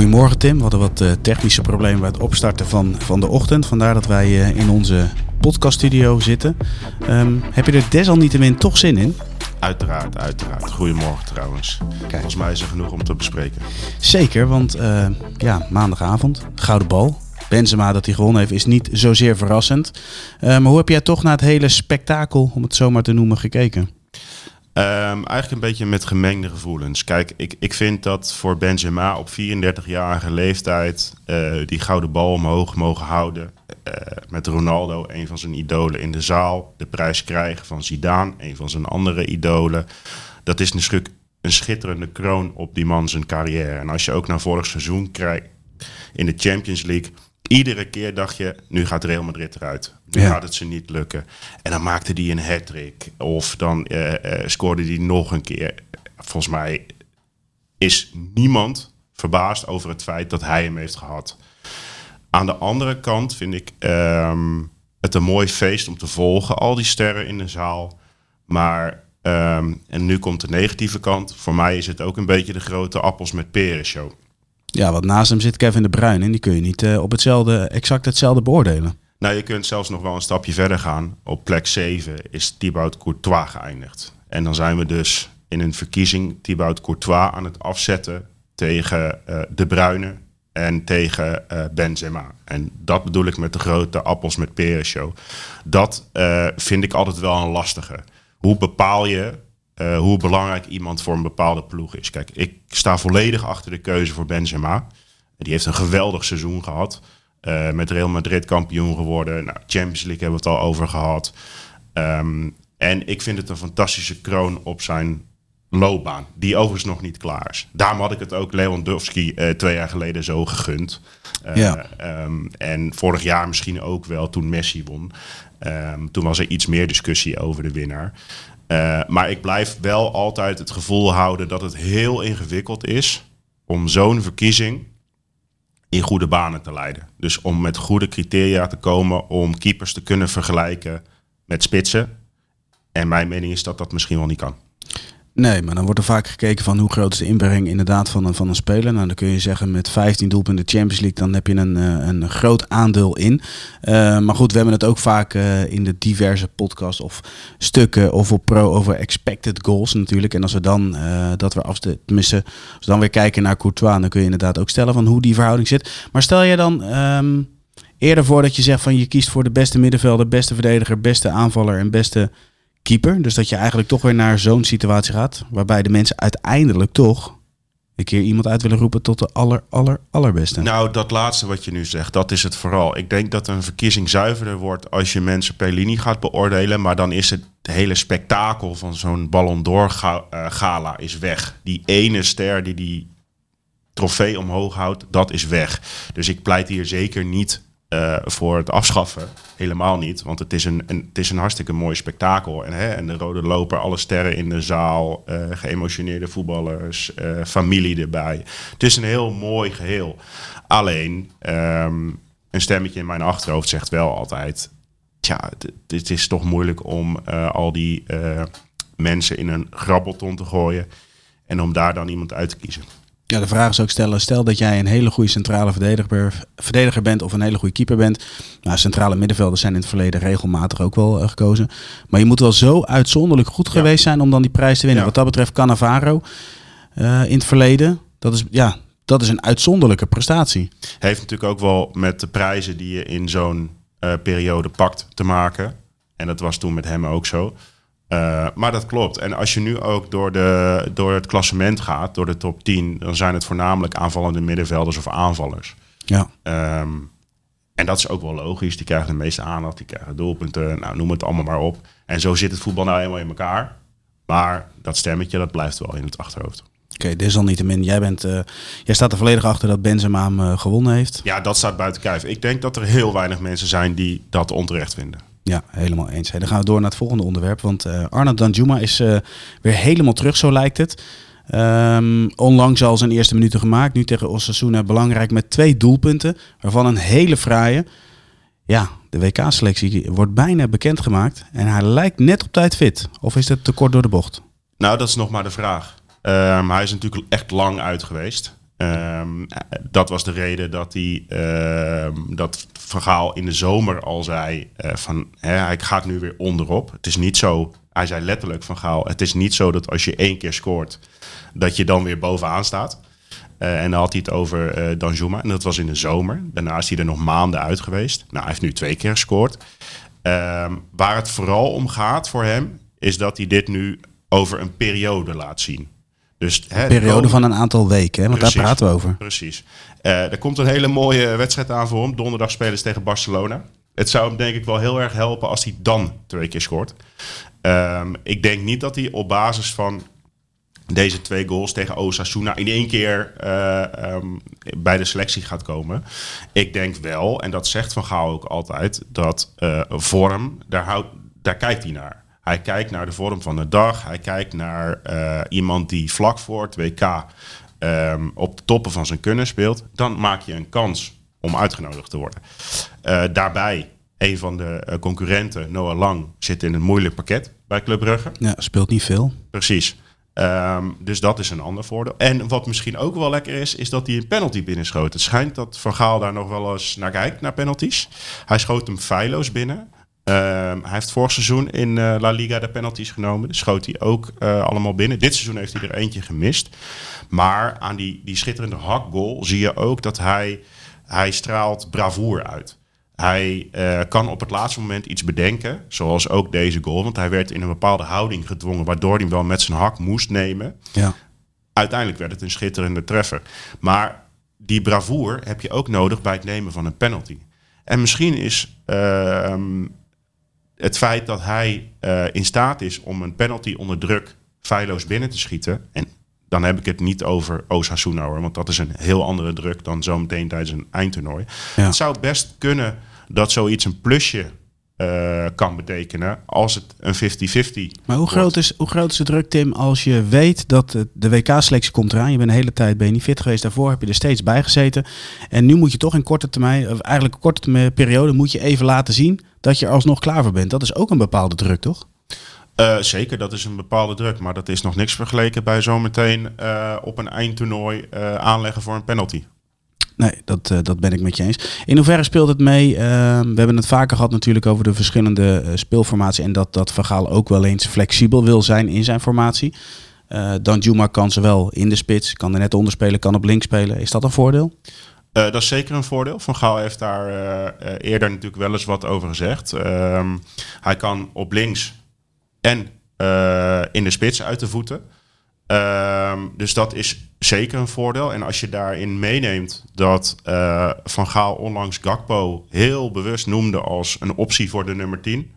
Goedemorgen Tim, we hadden wat eh, technische problemen bij het opstarten van, van de ochtend. Vandaar dat wij eh, in onze podcaststudio zitten. Ehm, heb je er desalniettemin toch zin in? Uiteraard, uiteraard. Goedemorgen trouwens. Volgens mij is er genoeg om te bespreken. Zeker, want eh, ja, maandagavond, gouden bal. Benzema dat hij gewonnen heeft is niet zozeer verrassend. Maar hoe heb jij toch naar het hele spektakel, om het zo maar te noemen, gekeken? Ehm, eigenlijk een beetje met gemengde gevoelens. Kijk, ik, ik vind dat voor Benzema op 34-jarige leeftijd eh, die gouden bal omhoog mogen houden. eh, met Ronaldo, een van zijn idolen in de zaal. De prijs krijgen van Zidane, een van zijn andere idolen. Dat is een, een schitterende kroon op die man zijn carrière. En als je ook naar vorig seizoen kijkt in de Champions League... Iedere keer dacht je, nu gaat Real Madrid eruit. Nu Ja. gaat het ze niet lukken. En dan maakte hij een hat-trick. Of dan eh, eh, scoorde hij nog een keer. Volgens mij is niemand verbaasd over het feit dat hij hem heeft gehad. Aan de andere kant vind ik ehm, het een mooi feest om te volgen. Al die sterren in de zaal. Maar, ehm, en nu komt de negatieve kant. Voor mij is het ook een beetje de grote appels met peren show. Ja, want naast hem zit Kevin de Bruyne en die kun je niet eh, op hetzelfde, exact hetzelfde beoordelen. Nou, je kunt zelfs nog wel een stapje verder gaan. Op plek 7 is Thibaut Courtois geëindigd. En dan zijn we dus in een verkiezing Thibaut Courtois aan het afzetten tegen eh, De Bruyne en tegen eh, Benzema. En dat bedoel ik met de grote appels met peren show. Dat vind ik altijd wel een lastige. Hoe bepaal je eh, hoe belangrijk iemand voor een bepaalde ploeg is? Kijk, ik sta volledig achter de keuze voor Benzema. Die heeft een geweldig seizoen gehad. Eh, met Real Madrid kampioen geworden. Nou, Champions League hebben we het al over gehad. Ehm, en ik vind het een fantastische kroon op zijn loopbaan. Die overigens nog niet klaar is. Daarom had ik het ook Lewandowski eh, twee jaar geleden zo gegund. Eh, Ja. ehm, en vorig jaar misschien ook wel toen Messi won. Ehm, toen was er iets meer discussie over de winnaar. Eh, maar ik blijf wel altijd het gevoel houden dat het heel ingewikkeld is om zo'n verkiezing in goede banen te leiden. Dus om met goede criteria te komen om keepers te kunnen vergelijken met spitsen. En mijn mening is dat dat misschien wel niet kan. Nee, maar dan wordt er vaak gekeken van hoe groot is de inbreng inderdaad van een, van een speler. Nou, dan kun je zeggen met 15 doelpunten Champions League, dan heb je een, eh, een groot aandeel in. Eh, maar goed, we hebben het ook vaak eh, in de diverse podcasts of stukken of op pro over expected goals natuurlijk. En als we dan dat we afste, tenminste, als we dan weer kijken naar Courtois, dan kun je inderdaad ook stellen van hoe die verhouding zit. Maar stel je dan ehm, eerder voor dat je zegt van je kiest voor de beste middenvelder, beste verdediger, beste aanvaller en beste keeper. Dus dat je eigenlijk toch weer naar zo'n situatie gaat. Waarbij de mensen uiteindelijk toch een keer iemand uit willen roepen tot de aller, aller, allerbeste. Nou, dat laatste wat je nu zegt, dat is het vooral. Ik denk dat een verkiezing zuiverder wordt als je mensen per linie gaat beoordelen. Maar dan is het hele spektakel van zo'n Ballon d'Or eh, gala is weg. Die ene ster die die trofee omhoog houdt, dat is weg. Dus ik pleit hier zeker niet eh, voor het afschaffen. Helemaal niet, want het is een, het is een hartstikke mooi spektakel. En, hè, en de rode loper, alle sterren in de zaal, eh, geëmotioneerde voetballers, eh, familie erbij. Het is een heel mooi geheel. Alleen, ehm, een stemmetje in mijn achterhoofd zegt wel altijd... Tja, het is toch moeilijk om al die mensen in een grabbelton te gooien... en om daar dan iemand uit te kiezen. Ja, de vraag is ook stellen, stel dat jij een hele goede centrale verdediger, verdediger bent of een hele goede keeper bent. Nou, centrale middenvelders zijn in het verleden regelmatig ook wel eh, gekozen. Maar je moet wel zo uitzonderlijk goed geweest zijn om dan die prijs te winnen. Ja. Wat dat betreft Cannavaro eh, in het verleden, dat is, ja, dat is een uitzonderlijke prestatie. Heeft natuurlijk ook wel met de prijzen die je in zo'n eh, periode pakt te maken. En dat was toen met hem ook zo. Eh, maar dat klopt. En als je nu ook door, de, door het klassement gaat, door de top 10, dan zijn het voornamelijk aanvallende middenvelders of aanvallers. Ja. Ehm, en dat is ook wel logisch. Die krijgen de meeste aandacht, die krijgen doelpunten, nou, noem het allemaal maar op. En zo zit het voetbal nou eenmaal in elkaar. Maar dat stemmetje, dat blijft wel in het achterhoofd. Oké, desalniettemin, jij, bent, uh, jij staat er volledig achter dat Benzema hem uh, gewonnen heeft. Ja, dat staat buiten kijf. Ik denk dat er heel weinig mensen zijn die dat onterecht vinden. Ja, helemaal eens. Dan gaan we door naar het volgende onderwerp. Want uh, Arnold Danjuma is weer helemaal terug, zo lijkt het. Um, onlangs al zijn eerste minuten gemaakt. Nu tegen Osasuna belangrijk met twee doelpunten. Waarvan een hele fraaie. Ja, de WK-selectie wordt bijna bekendgemaakt. En hij lijkt net op tijd fit. Of is het te kort door de bocht? Nou, dat is nog maar de vraag. Um, hij is natuurlijk echt lang uit geweest. Um, dat was de reden dat hij dat verhaal in de zomer al zei uh, van hè, hij gaat nu weer onderop. Het is niet zo, hij zei letterlijk van Gaal, het is niet zo dat als je één keer scoort, dat je dan weer bovenaan staat. Uh, en dan had hij het over uh, Danjuma. En dat was in de zomer. Daarna is hij er nog maanden uit geweest. Nou, hij heeft nu twee keer gescoord. Uh, waar het vooral om gaat voor hem, is dat hij dit nu over een periode laat zien. Dus, hè, een periode van een aantal weken, hè? want daar praten we over. Precies. Uh, er komt een hele mooie wedstrijd aan voor hem. Donderdag spelen ze tegen Barcelona. Het zou hem denk ik wel heel erg helpen als hij dan twee keer scoort. Um, ik denk niet dat hij op basis van deze twee goals tegen Osasuna in één keer uh, um, bij de selectie gaat komen. Ik denk wel, en dat zegt Van Gaal ook altijd, dat uh, vorm, daar, houdt, daar kijkt hij naar. Hij kijkt naar de vorm van de dag. Hij kijkt naar uh, iemand die vlak voor het WK um, op de toppen van zijn kunnen speelt. Dan maak je een kans om uitgenodigd te worden. daarbij, een van de concurrenten, Noah Lang, zit in een moeilijk pakket bij Club Brugge. Ja, speelt niet veel. Precies. Um, dus dat is een ander voordeel. En wat misschien ook wel lekker is, is dat hij een penalty binnenschoot. Het schijnt dat Van Gaal daar nog wel eens naar kijkt, naar penalties. Hij schoot hem feilloos binnen. Um, hij heeft vorig seizoen in uh, La Liga de penalties genomen. Dus schoot hij ook uh, allemaal binnen. Dit seizoen heeft hij er eentje gemist. Maar aan die, die schitterende hakgoal zie je ook dat hij, hij straalt bravoer uit. Hij uh, kan op het laatste moment iets bedenken, zoals ook deze goal. Want hij werd in een bepaalde houding gedwongen, waardoor hij wel met zijn hak moest nemen. Ja. Uiteindelijk werd het een schitterende treffer. Maar die bravoer heb je ook nodig bij het nemen van een penalty. En misschien is uh, het feit dat hij uh, in staat is om een penalty onder druk feilloos binnen te schieten. En dan heb ik het niet over Osasuna hoor, want dat is een heel andere druk dan zometeen tijdens een eindtoernooi. Ja. Het zou best kunnen dat zoiets een plusje uh, kan betekenen als het een 50-50 Maar hoe groot, is, hoe groot is de druk, Tim, als je weet dat de WK-selectie komt eraan? Je bent de hele tijd ben je niet fit geweest. Daarvoor heb je er steeds bij gezeten. En nu moet je toch in korte termijn, of eigenlijk een korte periode, moet je even laten zien dat je er alsnog klaar voor bent. Dat is ook een bepaalde druk, toch? Uh, zeker, dat is een bepaalde druk. Maar dat is nog niks vergeleken bij zometeen uh, op een eindtoernooi aanleggen voor een penalty. Nee, dat, uh, dat ben ik met je eens. In hoeverre speelt het mee? Uh, we hebben het vaker gehad natuurlijk over de verschillende uh, speelformatie. En dat dat Vergaal ook wel eens flexibel wil zijn in zijn formatie. Dan Juma kan ze wel in de spits, kan er net onder spelen, kan op links spelen. Is dat een voordeel? dat is zeker een voordeel. Van Gaal heeft daar eerder natuurlijk wel eens wat over gezegd. Ehm, hij kan op links en in de spits uit de voeten. Um, dus dat is zeker een voordeel. En als je daarin meeneemt dat uh, Van Gaal onlangs Gakpo heel bewust noemde als een optie voor de nummer 10,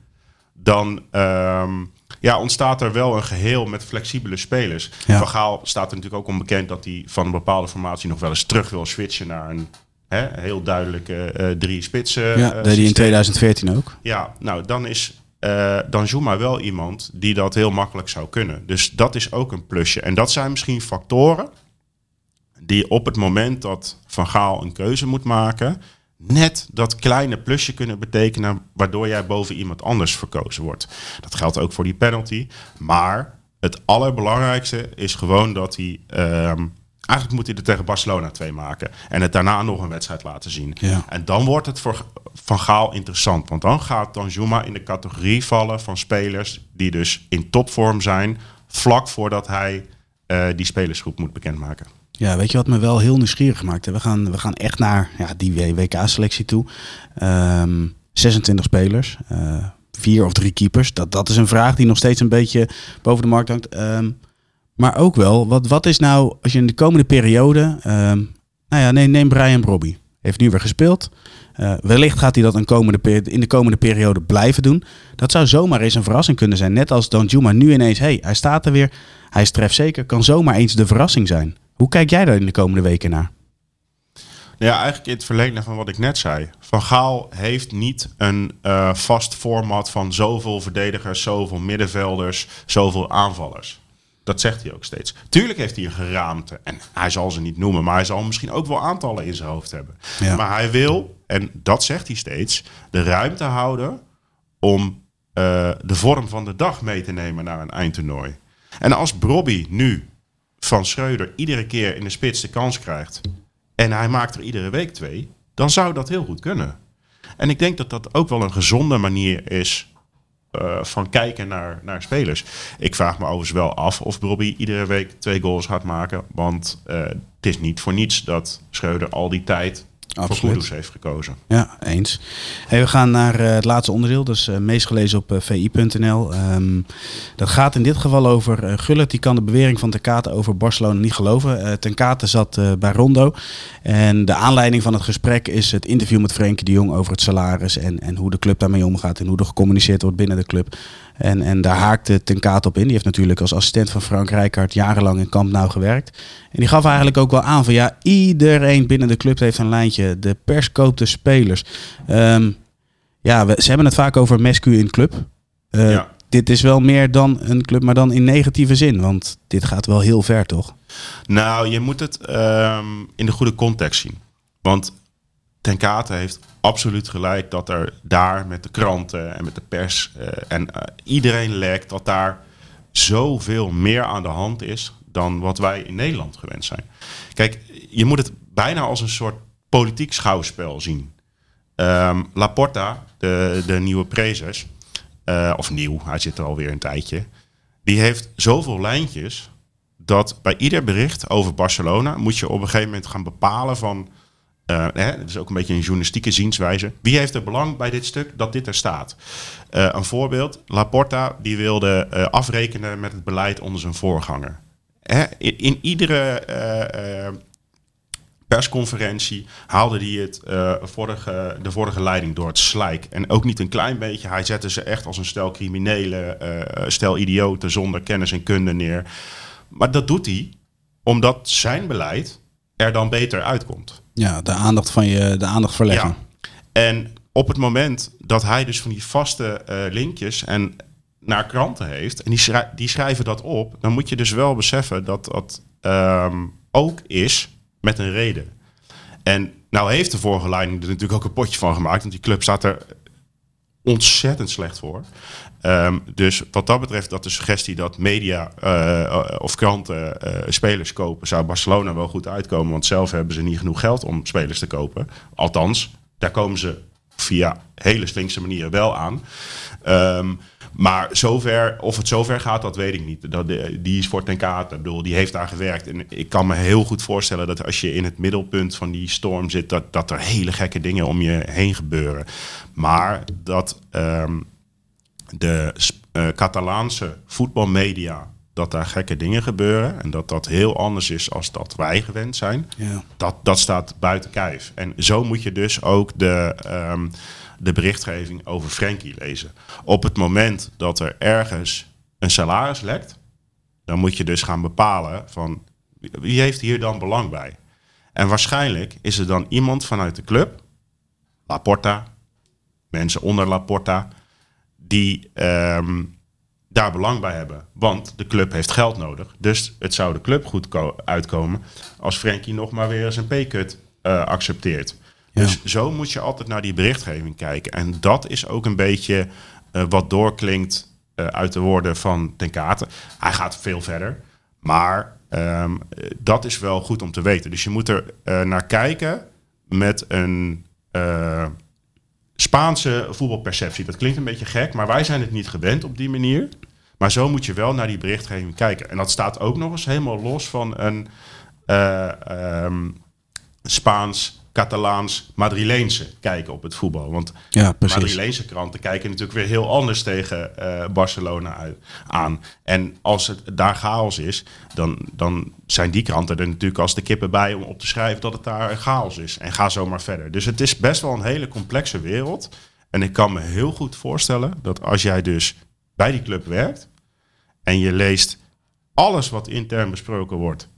dan um, ja, ontstaat er wel een geheel met flexibele spelers. Ja. Van Gaal staat er natuurlijk ook onbekend dat hij van een bepaalde formatie nog wel eens terug wil switchen naar een hè, heel duidelijke uh, drie spitsen. Ja, uh, deed hij in 2014 ook. Ja, nou dan is uh, dan Zuma wel iemand die dat heel makkelijk zou kunnen. Dus dat is ook een plusje. En dat zijn misschien factoren die op het moment dat Van Gaal een keuze moet maken, net dat kleine plusje kunnen betekenen waardoor jij boven iemand anders verkozen wordt. Dat geldt ook voor die penalty. Maar het allerbelangrijkste is gewoon dat hij. Uh, Eigenlijk moet hij er tegen Barcelona twee maken. En het daarna nog een wedstrijd laten zien. Ja. En dan wordt het voor Van Gaal interessant. Want dan gaat Danjuma in de categorie vallen van spelers die dus in topvorm zijn. Vlak voordat hij uh, die spelersgroep moet bekendmaken. Ja, weet je wat me wel heel nieuwsgierig heeft? We gaan, we gaan echt naar ja, die WK-selectie toe. Um, 26 spelers, uh, vier of drie keepers. Dat, dat is een vraag die nog steeds een beetje boven de markt hangt. Um, maar ook wel, wat, wat is nou, als je in de komende periode... Um, nou ja, neem, Brian Brobby. Heeft nu weer gespeeld. Uh, wellicht gaat hij dat een komende in de komende periode blijven doen. Dat zou zomaar eens een verrassing kunnen zijn. Net als Danjuma nu ineens, hey, hij staat er weer. Hij is trefzeker. Kan zomaar eens de verrassing zijn. Hoe kijk jij daar in de komende weken naar? Ja, eigenlijk in het verlengde van wat ik net zei. Van Gaal heeft niet een uh, vast format van zoveel verdedigers, zoveel middenvelders, zoveel aanvallers. Dat zegt hij ook steeds. Tuurlijk heeft hij een geraamte. En hij zal ze niet noemen, maar hij zal misschien ook wel aantallen in zijn hoofd hebben. Maar hij wil, en dat zegt hij steeds, de ruimte houden om uh, de vorm van de dag mee te nemen naar een eindtoernooi. En als Brobby nu van Schreuder iedere keer in de spits de kans krijgt en hij maakt er iedere week twee, dan zou dat heel goed kunnen. En ik denk dat dat ook wel een gezonde manier is uh, van kijken naar, naar spelers. Ik vraag me overigens wel af of Bobby iedere week twee goals gaat maken. Want uh, het is niet voor niets dat Schreuder al die tijd Absoluut. voor Kudus heeft gekozen. Ja, eens. Hey, we gaan naar uh, het laatste onderdeel, dus uh, meest gelezen op uh, vi.nl. Um, dat gaat in dit geval over Gullit. Die kan de bewering van Tenkate over Barcelona niet geloven. Uh, Tenkate zat bij Rondo. En de aanleiding van het gesprek is het interview met Frenkie de Jong over het salaris. En, en hoe de club daarmee omgaat en hoe er gecommuniceerd wordt binnen de club. En, en daar haakte Ten Kaat op in. Die heeft natuurlijk als assistent van Frank Rijkaard jarenlang in Kamp Nou gewerkt. En die gaf eigenlijk ook wel aan van ja, iedereen binnen de club heeft een lijntje. De pers koopt de spelers. Um, ja, we, ze hebben het vaak over Mescu in club. Uh, ja. Dit is wel meer dan een club, maar dan in negatieve zin. Want dit gaat wel heel ver, toch? Nou, je moet het um, in de goede context zien. Want Ten Kate heeft absoluut gelijk dat er daar met de kranten en met de pers uh, en uh, iedereen lekt dat daar zoveel meer aan de hand is dan wat wij in Nederland gewend zijn. Kijk, je moet het bijna als een soort politiek schouwspel zien. Um, Laporta, de, de nieuwe prezes, uh, of nieuw, hij zit er alweer een tijdje, die heeft zoveel lijntjes dat bij ieder bericht over Barcelona moet je op een gegeven moment gaan bepalen van uh, hè, is ook een beetje een journalistieke zienswijze. Wie heeft er belang bij dit stuk dat dit er staat? Uh, een voorbeeld, Laporta die wilde afrekenen met het beleid onder zijn voorganger. In, in, iedere persconferentie haalde hij het, vorige, de vorige leiding door het slijk. En ook niet een klein beetje. Hij zette ze echt als een stel criminelen, stel idioten zonder kennis en kunde neer. Maar dat doet hij omdat zijn beleid er dan beter uitkomt. Ja, de aandacht van je, de aandacht verleggen. Ja. En op het moment dat hij dus van die vaste uh, linkjes en naar kranten heeft en die, schrij die, schrijven dat op, dan moet je dus wel beseffen dat dat um, ook is met een reden. En nou heeft de vorige leiding er natuurlijk ook een potje van gemaakt, want die club staat er ontzettend slecht voor. Um, dus wat dat betreft, dat de suggestie dat media uh, of kranten uh, spelers kopen, zou Barcelona wel goed uitkomen. Want zelf hebben ze niet genoeg geld om spelers te kopen. Althans, daar komen ze via hele slinkse manieren wel aan. Um, maar zover, of het zover gaat, dat weet ik niet. Dat, die is voor ten kate. Bedoel, die heeft daar gewerkt. En ik kan me heel goed voorstellen dat als je in het middelpunt van die storm zit, dat, dat er hele gekke dingen om je heen gebeuren. Maar dat um, de uh, Catalaanse voetbalmedia dat daar gekke dingen gebeuren en dat dat heel anders is als dat wij gewend zijn, ja. dat, dat staat buiten kijf. En zo moet je dus ook de, um, de berichtgeving over Frenkie lezen. Op het moment dat er ergens een salaris lekt, dan moet je dus gaan bepalen van wie heeft hier dan belang bij. En waarschijnlijk is er dan iemand vanuit de club, Laporta, mensen onder Laporta, die um, daar belang bij hebben. Want de club heeft geld nodig. Dus het zou de club goed uitkomen als Frenkie nog maar weer eens een pay-cut uh, accepteert. Ja. Dus zo moet je altijd naar die berichtgeving kijken. En dat is ook een beetje uh, wat doorklinkt uh, uit de woorden van Ten Kate. Hij gaat veel verder. Maar um, dat is wel goed om te weten. Dus je moet er naar kijken met een Spaanse voetbalperceptie. Dat klinkt een beetje gek, maar wij zijn het niet gewend op die manier. Maar zo moet je wel naar die berichtgeving kijken. En dat staat ook nog eens helemaal los van een uh, um, Spaans Catalaans, Madrileense kijken op het voetbal. Want Ja. Madrileense kranten kijken natuurlijk weer heel anders tegen eh, Barcelona uit, aan. En als het daar chaos is, dan, dan zijn die kranten er natuurlijk als de kippen bij om op te schrijven dat het daar chaos is. En ga zo maar verder. Dus het is best wel een hele complexe wereld. En ik kan me heel goed voorstellen dat als jij dus bij die club werkt en je leest alles wat intern besproken wordt,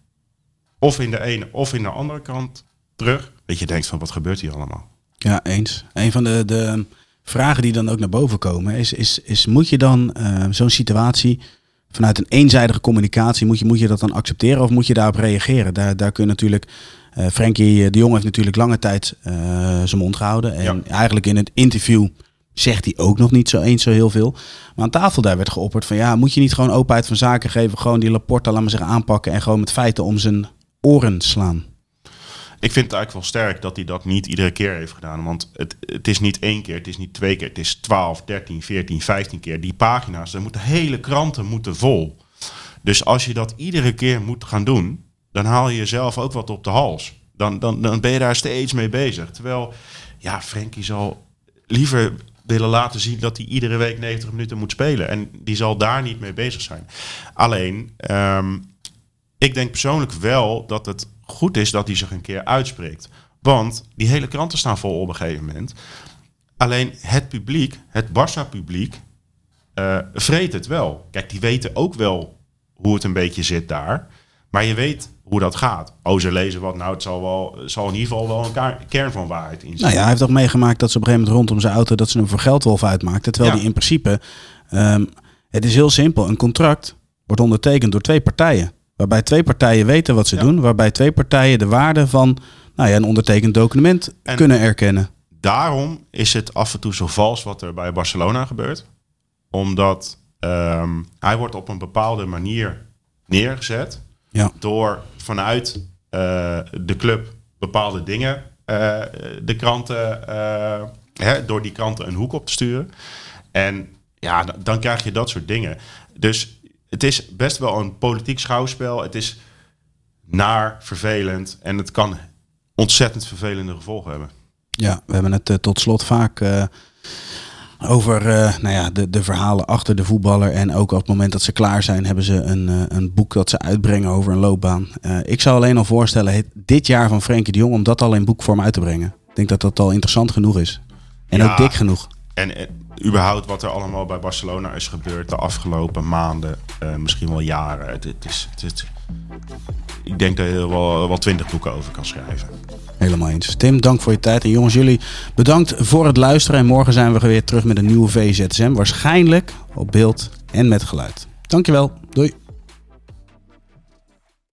of in de ene of in de andere kant terug, dat je denkt van wat gebeurt hier allemaal? Ja, eens. Een van de, de vragen die dan ook naar boven komen is, is, is moet je dan eh, zo'n situatie vanuit een eenzijdige communicatie, moet je, moet je dat dan accepteren of moet je daarop reageren? Daar, daar kun je natuurlijk, eh Frenkie de Jong heeft natuurlijk lange tijd eh, zijn mond gehouden. En Ja. eigenlijk in het interview zegt hij ook nog niet zo eens zo heel veel. Maar aan tafel daar werd geopperd van ja, moet je niet gewoon openheid van zaken geven, gewoon die Laporta, laat maar zeggen, aanpakken en gewoon met feiten om zijn oren slaan. Ik vind het eigenlijk wel sterk dat hij dat niet iedere keer heeft gedaan. Want het, het is niet één keer, het is niet twee keer. Het is 12, 13, 14, 15 keer. Die pagina's, er moeten hele kranten moeten vol. Dus als je dat iedere keer moet gaan doen, dan haal je jezelf ook wat op de hals. Dan, dan, dan ben je daar steeds mee bezig. Terwijl, ja, Frenkie zal liever willen laten zien dat hij iedere week 90 minuten moet spelen. En die zal daar niet mee bezig zijn. Alleen, ehm, ik denk persoonlijk wel dat het goed is dat hij zich een keer uitspreekt. Want die hele kranten staan vol op een gegeven moment. Alleen het publiek, het Barça-publiek, eh vreet het wel. Kijk, die weten ook wel hoe het een beetje zit daar. Maar je weet hoe dat gaat. Oh, ze lezen wat. Nou, het zal, wel, zal in ieder geval wel een kern van waarheid in Nou zitten. ja, hij heeft toch meegemaakt dat ze op een gegeven moment rondom zijn auto dat ze hem voor geldwolf uitmaakten. Terwijl Ja. hij in principe, ehm, het is heel simpel, een contract wordt ondertekend door twee partijen. Waarbij twee partijen weten wat ze Ja. doen. Waarbij twee partijen de waarde van nou ja, een ondertekend document En- kunnen erkennen. Daarom is het af en toe zo vals wat er bij Barcelona gebeurt. Omdat ehm, hij wordt op een bepaalde manier neergezet. Ja. door vanuit eh, de club bepaalde dingen eh, de kranten, eh, hè, door die kranten een hoek op te sturen. En ja, dan krijg je dat soort dingen. Dus het is best wel een politiek schouwspel. Het is naar, vervelend en het kan ontzettend vervelende gevolgen hebben. Ja, we hebben het eh, tot slot vaak eh, over eh, nou ja, de, de verhalen achter de voetballer. En ook op het moment dat ze klaar zijn, hebben ze een, een boek dat ze uitbrengen over een loopbaan. Ik zou alleen al voorstellen, het, dit jaar van Frenkie de Jong, om dat al in boekvorm uit te brengen. Ik denk dat dat al interessant genoeg is. En Ja. ook dik genoeg. En eh, überhaupt wat er allemaal bij Barcelona is gebeurd de afgelopen maanden, eh, misschien wel jaren. Het, is- ik denk dat je er wel, wel twintig boeken over kan schrijven. Helemaal eens. Tim, dank voor je tijd. En jongens, jullie bedankt voor het luisteren. En morgen zijn we weer terug met een nieuwe VZSM. Waarschijnlijk op beeld en met geluid. Dankjewel. Doei.